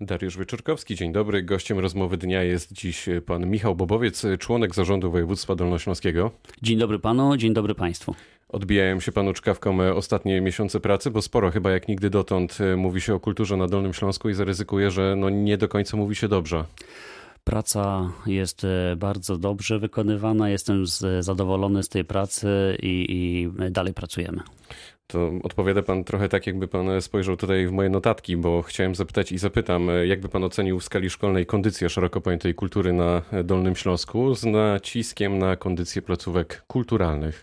Dariusz Wyczorkowski, dzień dobry. Gościem rozmowy dnia jest dziś pan Michał Bobowiec, członek zarządu województwa dolnośląskiego. Dzień dobry panu, dzień dobry państwu. Odbijają się panu czkawką ostatnie miesiące pracy, bo sporo chyba jak nigdy dotąd mówi się o kulturze na Dolnym Śląsku i zaryzykuję, że no nie do końca mówi się dobrze. Praca jest e, bardzo dobrze wykonywana, jestem zadowolony z tej pracy i, i dalej pracujemy. To odpowiada pan trochę tak, jakby pan spojrzał tutaj w moje notatki, bo chciałem zapytać i zapytam, jakby pan ocenił w skali szkolnej kondycję szeroko pojętej kultury na Dolnym Śląsku z naciskiem na kondycję placówek kulturalnych?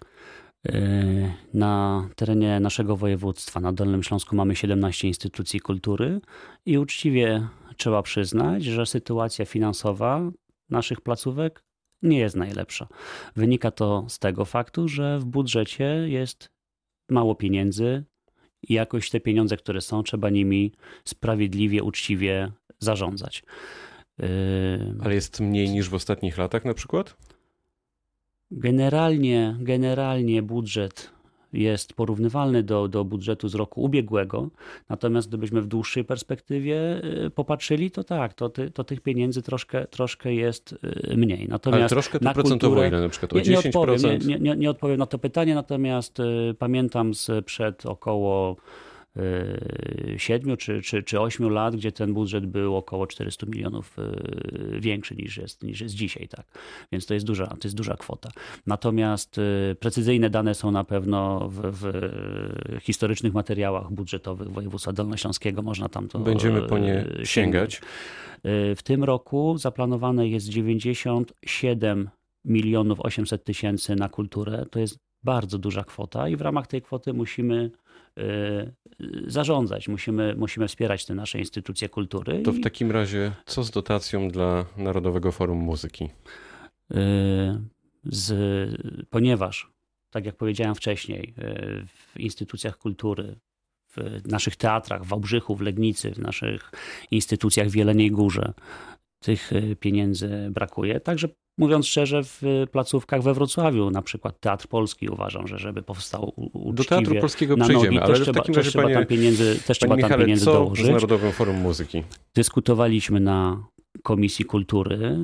E, na terenie naszego województwa, na Dolnym Śląsku, mamy 17 instytucji kultury i uczciwie trzeba przyznać, że sytuacja finansowa naszych placówek nie jest najlepsza. Wynika to z tego faktu, że w budżecie jest mało pieniędzy i jakoś te pieniądze, które są, trzeba nimi sprawiedliwie, uczciwie zarządzać. Yy, Ale jest mniej niż w ostatnich latach na przykład? Generalnie, generalnie budżet jest porównywalny do, do budżetu z roku ubiegłego. Natomiast gdybyśmy w dłuższej perspektywie y, popatrzyli, to tak, to, ty, to tych pieniędzy troszkę, troszkę jest y, mniej. Natomiast Ale troszkę to na procentowo kulturę, ile na przykład? O nie, nie odpowiem, nie, nie, nie odpowiem na to pytanie, natomiast y, pamiętam sprzed około 7 czy, czy, czy 8 lat, gdzie ten budżet był około 400 milionów y, większy niż jest, niż jest dzisiaj. Tak. Więc to jest, duża, to jest duża kwota. Natomiast y, precyzyjne dane są na pewno w, w historycznych materiałach budżetowych województwa dolnośląskiego. Można tam to Będziemy po nie y, sięgać. W tym roku zaplanowane jest 97 milionów 800 tysięcy na kulturę. To jest bardzo duża kwota i w ramach tej kwoty musimy Y, zarządzać, musimy, musimy wspierać te nasze instytucje kultury. To w takim razie co z dotacją dla Narodowego Forum Muzyki? Y, z, ponieważ, tak jak powiedziałem wcześniej, y, w instytucjach kultury, w naszych teatrach, w Wałbrzychu, w Legnicy, w naszych instytucjach w Jeleniej Górze, tych pieniędzy brakuje. Także Mówiąc szczerze, w placówkach we Wrocławiu, na przykład Teatr Polski, uważam, że żeby powstał uczciwie Do Teatru Polskiego na przejdziemy, nogi, ale też w takim razie, trzeba tam pieniędzy, też trzeba Michale, tam pieniędzy co dołożyć. z Narodowym Forum Muzyki? Dyskutowaliśmy na Komisji Kultury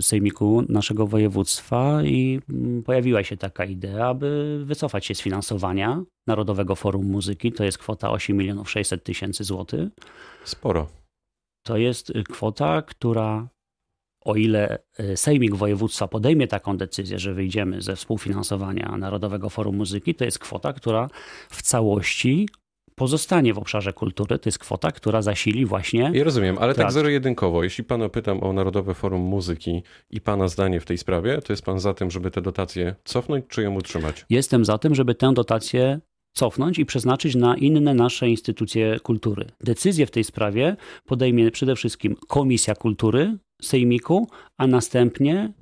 Sejmiku naszego województwa i pojawiła się taka idea, aby wycofać się z finansowania Narodowego Forum Muzyki. To jest kwota 8 milionów 600 tysięcy złotych. Sporo. To jest kwota, która o ile e, Sejmik Województwa podejmie taką decyzję, że wyjdziemy ze współfinansowania Narodowego Forum Muzyki, to jest kwota, która w całości pozostanie w obszarze kultury. To jest kwota, która zasili właśnie. Ja rozumiem, ale tak teatr. tak zero-jedynkowo, jeśli pana pytam o Narodowe Forum Muzyki i pana zdanie w tej sprawie, to jest pan za tym, żeby te dotacje cofnąć, czy ją utrzymać? Jestem za tym, żeby tę dotację cofnąć i przeznaczyć na inne nasze instytucje kultury. Decyzję w tej sprawie podejmie przede wszystkim Komisja Kultury Sejmiku, a następnie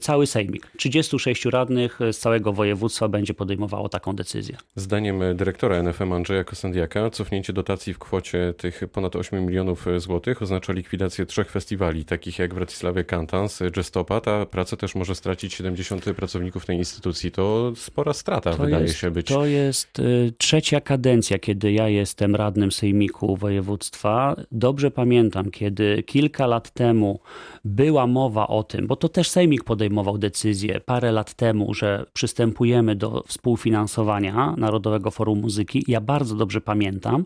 cały Sejmik. 36 radnych z całego województwa będzie podejmowało taką decyzję. Zdaniem dyrektora NFM Andrzeja Kosendiaka cofnięcie dotacji w kwocie tych ponad 8 milionów złotych oznacza likwidację trzech festiwali, takich jak w Bratysławie Cantans, Gestopa. Ta praca też może stracić 70 pracowników tej instytucji. To spora strata to wydaje jest, się być. To jest y, trzecia kadencja, kiedy ja jestem radnym Sejmiku województwa. Dobrze pamiętam, kiedy kilka lat temu była mowa o tym, bo to też Sejmik podejmował decyzję parę lat temu, że przystępujemy do współfinansowania Narodowego Forum Muzyki. Ja bardzo dobrze pamiętam,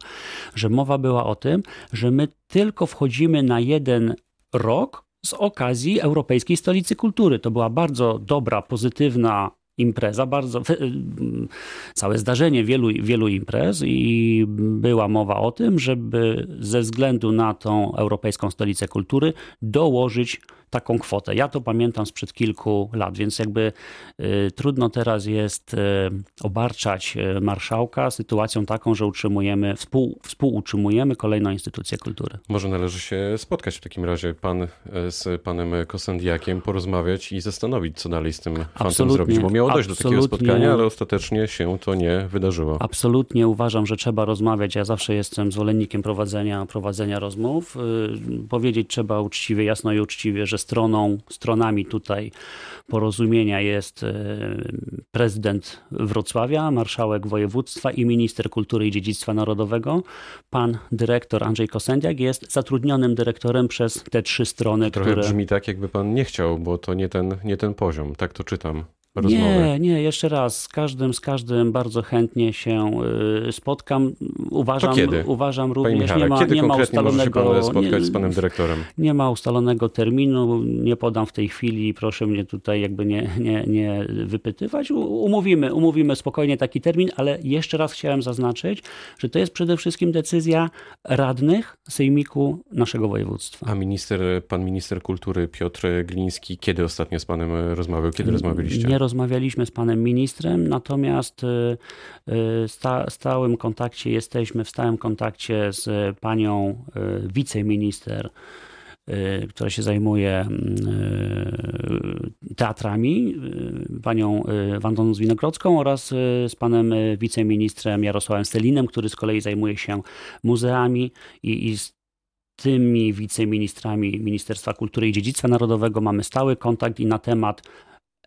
że mowa była o tym, że my tylko wchodzimy na jeden rok z okazji Europejskiej Stolicy Kultury. To była bardzo dobra, pozytywna impreza, bardzo całe zdarzenie wielu, wielu imprez i była mowa o tym, żeby ze względu na tą Europejską Stolicę Kultury dołożyć taką kwotę. Ja to pamiętam sprzed kilku lat, więc jakby y, trudno teraz jest y, obarczać y, marszałka sytuacją taką, że utrzymujemy, współ, współutrzymujemy kolejną instytucję kultury. Może należy się spotkać w takim razie pan z panem Kosendiakiem, porozmawiać i zastanowić, co dalej z tym fantem zrobić, bo miało dojść do takiego spotkania, ale ostatecznie się to nie wydarzyło. Absolutnie uważam, że trzeba rozmawiać. Ja zawsze jestem zwolennikiem prowadzenia, prowadzenia rozmów. Powiedzieć trzeba uczciwie, jasno i uczciwie, że że stroną, stronami tutaj porozumienia jest e, prezydent Wrocławia, marszałek województwa i minister kultury i dziedzictwa narodowego. Pan dyrektor Andrzej Kosendiak jest zatrudnionym dyrektorem przez te trzy strony, Trochę które... brzmi tak, jakby pan nie chciał, bo to nie ten, nie ten poziom. Tak to czytam. Nie, nie, jeszcze raz, z każdym, z każdym bardzo chętnie się y, spotkam. Uważam, To kiedy? uważam Panie również, Michale, nie ma, kiedy nie ma może się ustalonego... pan spotkać nie, z panem dyrektorem? Nie ma ustalonego terminu, nie podam w tej chwili, proszę mnie tutaj jakby nie, nie, nie wypytywać. Umówimy, umówimy spokojnie taki termin, ale jeszcze raz chciałem zaznaczyć, że to jest przede wszystkim decyzja radnych sejmiku naszego województwa. A minister, pan minister kultury Piotr Gliński, kiedy ostatnio z panem e, rozmawiał? Kiedy rozmawialiście? Nie rozmawialiśmy z panem ministrem, natomiast y, y, sta, stałym kontakcie jesteśmy, w stałym kontakcie z panią y, wiceminister, która się zajmuje teatrami, panią Wandą Zwinogrodzką oraz z panem wiceministrem Jarosławem Stelinem, który z kolei zajmuje się muzeami i, i z tymi wiceministrami Ministerstwa Kultury i Dziedzictwa Narodowego. Mamy stały kontakt i na temat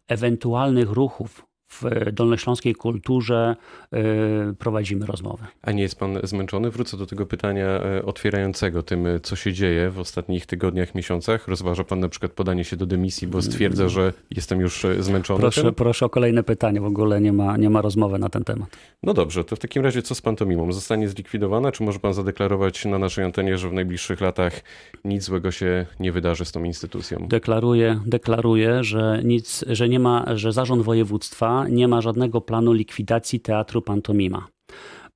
ewentualnych ruchów w dolnośląskiej kulturze y, prowadzimy rozmowę. A nie jest pan zmęczony? Wrócę do tego pytania e, otwierającego tym, e, co się dzieje w ostatnich tygodniach, miesiącach. Rozważa pan na przykład podanie się do dymisji, bo stwierdza, że jestem już e, zmęczony Proszę, tym? proszę o kolejne pytanie, w ogóle nie ma, nie ma rozmowy na ten temat. No dobrze, to w takim razie co z pantomimą? Zostanie zlikwidowana, czy może pan zadeklarować na naszej antenie, że w najbliższych latach nic złego się nie wydarzy z tą instytucją? Deklaruję, deklaruję że, nic, że, nie ma, że zarząd województwa nie ma żadnego planu likwidacji teatru Pantomima.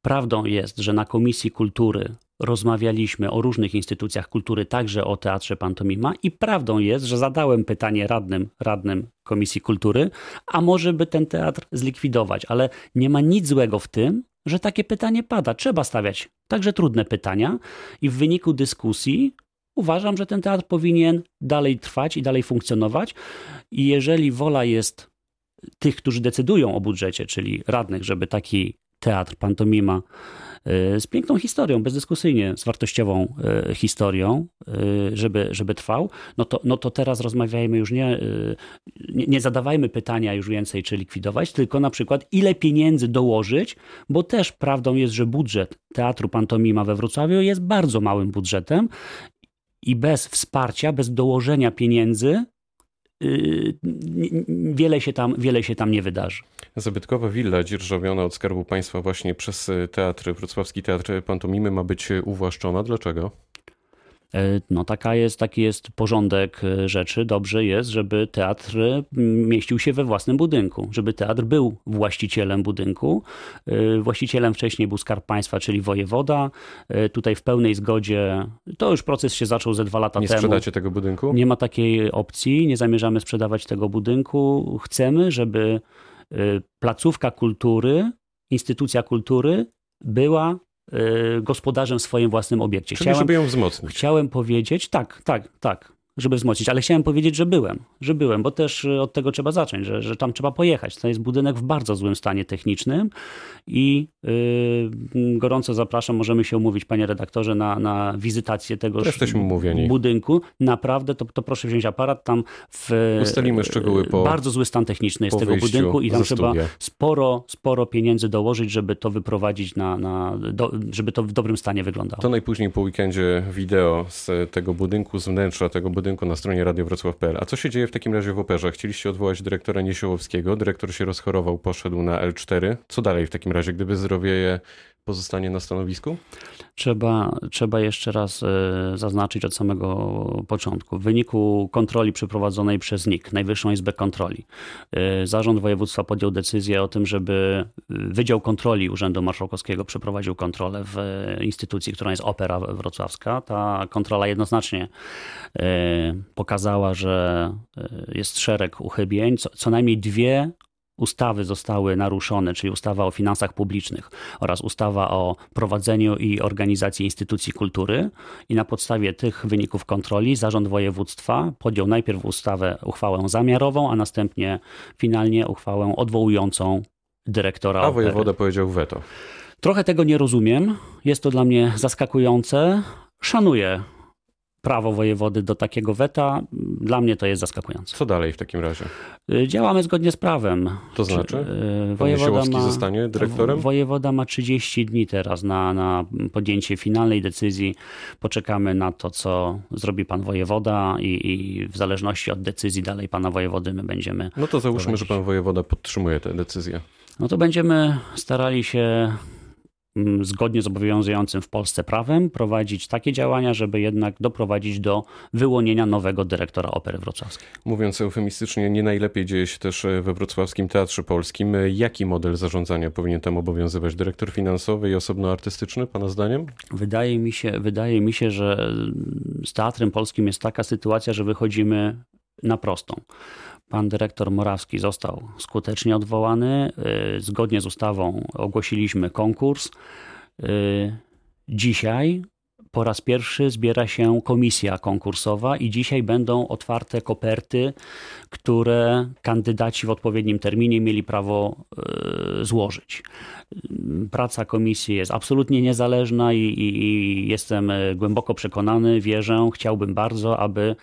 Prawdą jest, że na Komisji Kultury rozmawialiśmy o różnych instytucjach kultury, także o Teatrze Pantomima i prawdą jest, że zadałem pytanie radnym, radnym Komisji Kultury, a może by ten teatr zlikwidować, ale nie ma nic złego w tym, że takie pytanie pada. Trzeba stawiać także trudne pytania i w wyniku dyskusji uważam, że ten teatr powinien dalej trwać i dalej funkcjonować i jeżeli wola jest tych, którzy decydują o budżecie, czyli radnych, żeby taki teatr, pantomima y, z piękną historią, bezdyskusyjnie z wartościową y, historią, y, żeby, żeby trwał, no to, no to teraz rozmawiajmy już nie, nie, nie zadawajmy pytania już więcej, czy likwidować, tylko na przykład ile pieniędzy dołożyć, bo też prawdą jest, że budżet Teatru Pantomima we Wrocławiu jest bardzo małym budżetem i bez wsparcia, bez dołożenia pieniędzy wiele się tam, wiele się tam nie wydarzy. Zabytkowa willa dzierżawiona od Skarbu Państwa właśnie przez e, teatr, Wrocławski Teatr Pantomimy ma być e, uwłaszczona. Dlaczego? E, No taka jest, taki jest porządek e, rzeczy. Dobrze jest, żeby teatr e, mieścił się we własnym budynku, żeby teatr był właścicielem budynku. Właścicielem wcześniej był Skarb Państwa, czyli wojewoda. Tutaj w pełnej zgodzie, to już proces się zaczął ze dwa lata Nie temu. sprzedacie tego budynku? Nie ma takiej opcji, nie zamierzamy sprzedawać tego budynku. Chcemy, żeby placówka kultury, instytucja kultury była gospodarzem w swoim własnym obiekcie. Czyli żeby ją wzmocnić. Chciałem powiedzieć, tak, tak, tak, żeby wzmocnić, ale chciałem powiedzieć, że byłem, że byłem, bo też y, od tego trzeba zacząć, że, że tam trzeba pojechać. To jest budynek w bardzo złym stanie technicznym i y, gorąco zapraszam, możemy się umówić, panie redaktorze, na, na wizytację umówieni. budynku. Naprawdę, to, to proszę wziąć aparat, tam w Ustalimy szczegóły po- bardzo zły stan techniczny jest tego budynku i tam ze trzeba studia. sporo, sporo pieniędzy dołożyć, żeby to wyprowadzić na, na do, żeby to w dobrym stanie wyglądało. To najpóźniej po weekendzie wideo z tego budynku, z wnętrza tego budynku na stronie radiowrocław.pl. A co się dzieje w takim razie w operze? Chcieliście odwołać dyrektora Niesiołowskiego, dyrektor się rozchorował, poszedł na L4. Co dalej w takim razie, gdyby zdrowieje pozostanie na stanowisku? Trzeba, trzeba jeszcze raz e, zaznaczyć od samego początku. W wyniku kontroli przeprowadzonej przez NIK, Najwyższą Izbę Kontroli, e, Zarząd Województwa podjął decyzję o tym, żeby Wydział Kontroli Urzędu Marszałkowskiego przeprowadził kontrolę w e, instytucji, która jest Opera Wrocławska. Ta kontrola jednoznacznie e, pokazała, że e, jest szereg uchybień. Co, co najmniej dwie ustawy zostały naruszone, czyli ustawa o finansach publicznych oraz ustawa o prowadzeniu i organizacji instytucji kultury. I na podstawie tych wyników kontroli zarząd województwa podjął najpierw ustawę, uchwałę zamiarową, a następnie finalnie uchwałę odwołującą dyrektora A opery. wojewoda powiedział weto. Trochę tego nie rozumiem. Jest to dla mnie zaskakujące. Szanuję prawo wojewody do takiego weta. Dla mnie to jest zaskakujące. Co dalej w takim razie? Y, Działamy zgodnie z prawem. To znaczy? y, Pan Niesiołowski zostanie dyrektorem? Wojewoda ma 30 dni teraz na, na podjęcie finalnej decyzji. Poczekamy na to, co zrobi pan wojewoda i, i w zależności od decyzji dalej pana wojewody my będziemy. No to załóżmy, prowadzić. że pan wojewoda podtrzymuje tę decyzję. No to będziemy starali się zgodnie z obowiązującym w Polsce prawem prowadzić takie działania, żeby jednak doprowadzić do wyłonienia nowego dyrektora Opery Wrocławskiej. Mówiąc eufemistycznie, nie najlepiej dzieje się też we Wrocławskim Teatrze Polskim. Jaki model zarządzania powinien tam obowiązywać? Dyrektor finansowy i osobno artystyczny, pana zdaniem? Wydaje mi się, wydaje mi się, że z Teatrem Polskim jest taka sytuacja, że wychodzimy na prostą. Pan dyrektor Morawski został skutecznie odwołany. Y, Zgodnie z ustawą ogłosiliśmy konkurs. Y, Dzisiaj po raz pierwszy zbiera się komisja konkursowa i dzisiaj będą otwarte koperty, które kandydaci w odpowiednim terminie mieli prawo y, złożyć. Praca komisji jest absolutnie niezależna i, i, i jestem głęboko przekonany, wierzę, chciałbym bardzo, aby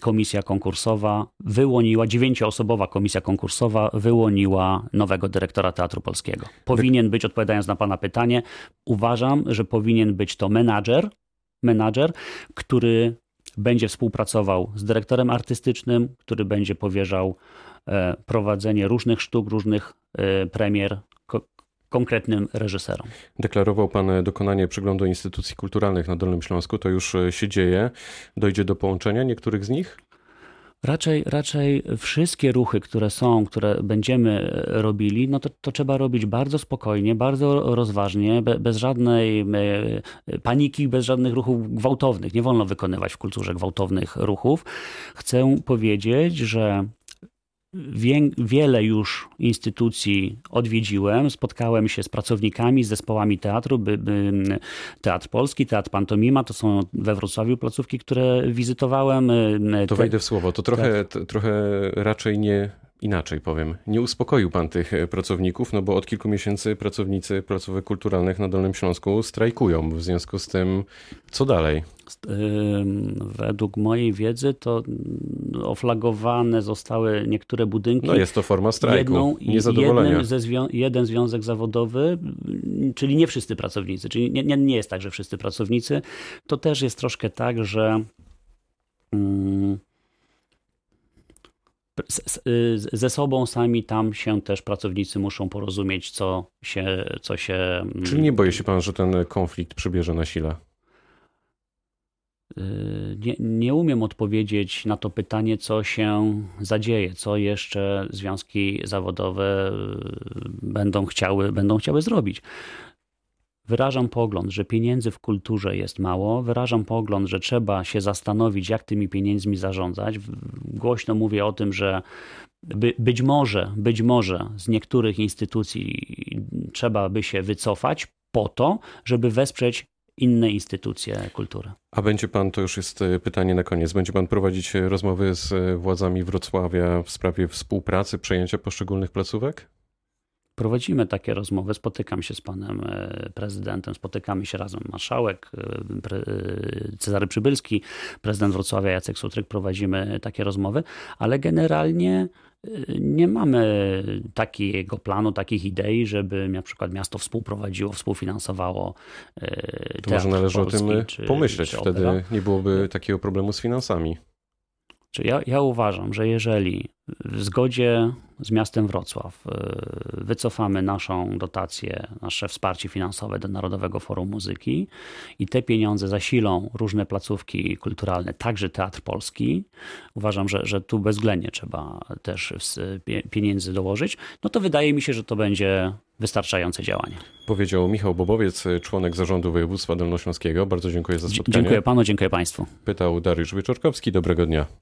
komisja konkursowa wyłoniła, dziewięcioosobowa komisja konkursowa wyłoniła nowego dyrektora Teatru Polskiego. Powinien być, odpowiadając na Pana pytanie, uważam, że powinien być to menadżer, menadżer, który będzie współpracował z dyrektorem artystycznym, który będzie powierzał e, prowadzenie różnych sztuk, różnych e, premier konkretnym reżyserom. Deklarował pan dokonanie przeglądu instytucji kulturalnych na Dolnym Śląsku. To już e, się dzieje. Dojdzie do połączenia niektórych z nich? Raczej, raczej wszystkie ruchy, które są, które będziemy e, robili, no to, to trzeba robić bardzo spokojnie, bardzo rozważnie, be, bez żadnej e, paniki, bez żadnych ruchów gwałtownych. Nie wolno wykonywać w kulturze gwałtownych ruchów. Chcę powiedzieć, że Wię- wiele już instytucji odwiedziłem, spotkałem się z pracownikami, z zespołami teatru, by, by, Teatr Polski, Teatr Pantomima, to są we Wrocławiu placówki, które wizytowałem. To Te- wejdę w słowo. To trochę, t- trochę raczej nie inaczej powiem. Nie uspokoił pan tych e, pracowników, no bo od kilku miesięcy pracownicy placówek kulturalnych na Dolnym Śląsku strajkują. W związku z tym, co dalej? Według mojej wiedzy to mm, oflagowane zostały niektóre budynki. No jest to forma strajku, Jedną, niezadowolenia. zwią- jeden związek zawodowy, mm, czyli nie wszyscy pracownicy, czyli nie, nie, nie jest tak, że wszyscy pracownicy. To też jest troszkę tak, że mm, ze sobą sami tam się też pracownicy muszą porozumieć, co się. Co się mm, Czyli nie boi się pan, że ten konflikt przybierze na sile? Y, Nie, nie umiem odpowiedzieć na to pytanie, co się zadzieje, co jeszcze związki zawodowe będą chciały, będą chciały zrobić. Wyrażam pogląd, że pieniędzy w kulturze jest mało. Wyrażam pogląd, że trzeba się zastanowić, jak tymi pieniędzmi zarządzać. Głośno mówię o tym, że by, być może, być może z niektórych instytucji trzeba by się wycofać po to, żeby wesprzeć inne instytucje kultury. A będzie pan, to już jest e, pytanie na koniec, będzie pan prowadzić e, rozmowy z e, władzami Wrocławia w sprawie współpracy, przejęcia poszczególnych placówek? Prowadzimy takie rozmowy, spotykam się z panem e, prezydentem, spotykamy się razem, marszałek e, e, Cezary Przybylski, prezydent Wrocławia Jacek Sutryk, prowadzimy takie rozmowy, ale generalnie nie mamy takiego planu, takich idei, żeby na przykład miasto współprowadziło, współfinansowało To może należy o Polski tym czy- pomyśleć, czy wtedy nie byłoby takiego problemu z finansami. Ja, ja uważam, że jeżeli w zgodzie z miastem Wrocław y, wycofamy naszą dotację, nasze wsparcie finansowe do Narodowego Forum Muzyki i te pieniądze zasilą różne placówki kulturalne, także Teatr Polski, uważam, że, że tu bezwzględnie trzeba też pieniędzy dołożyć, no to wydaje mi się, że to będzie wystarczające działanie. Powiedział Michał Bobowiec, członek zarządu województwa dolnośląskiego. Bardzo dziękuję za spotkanie. Dziękuję panu, dziękuję państwu. Pytał Dariusz Wieczorkowski. Dobrego dnia.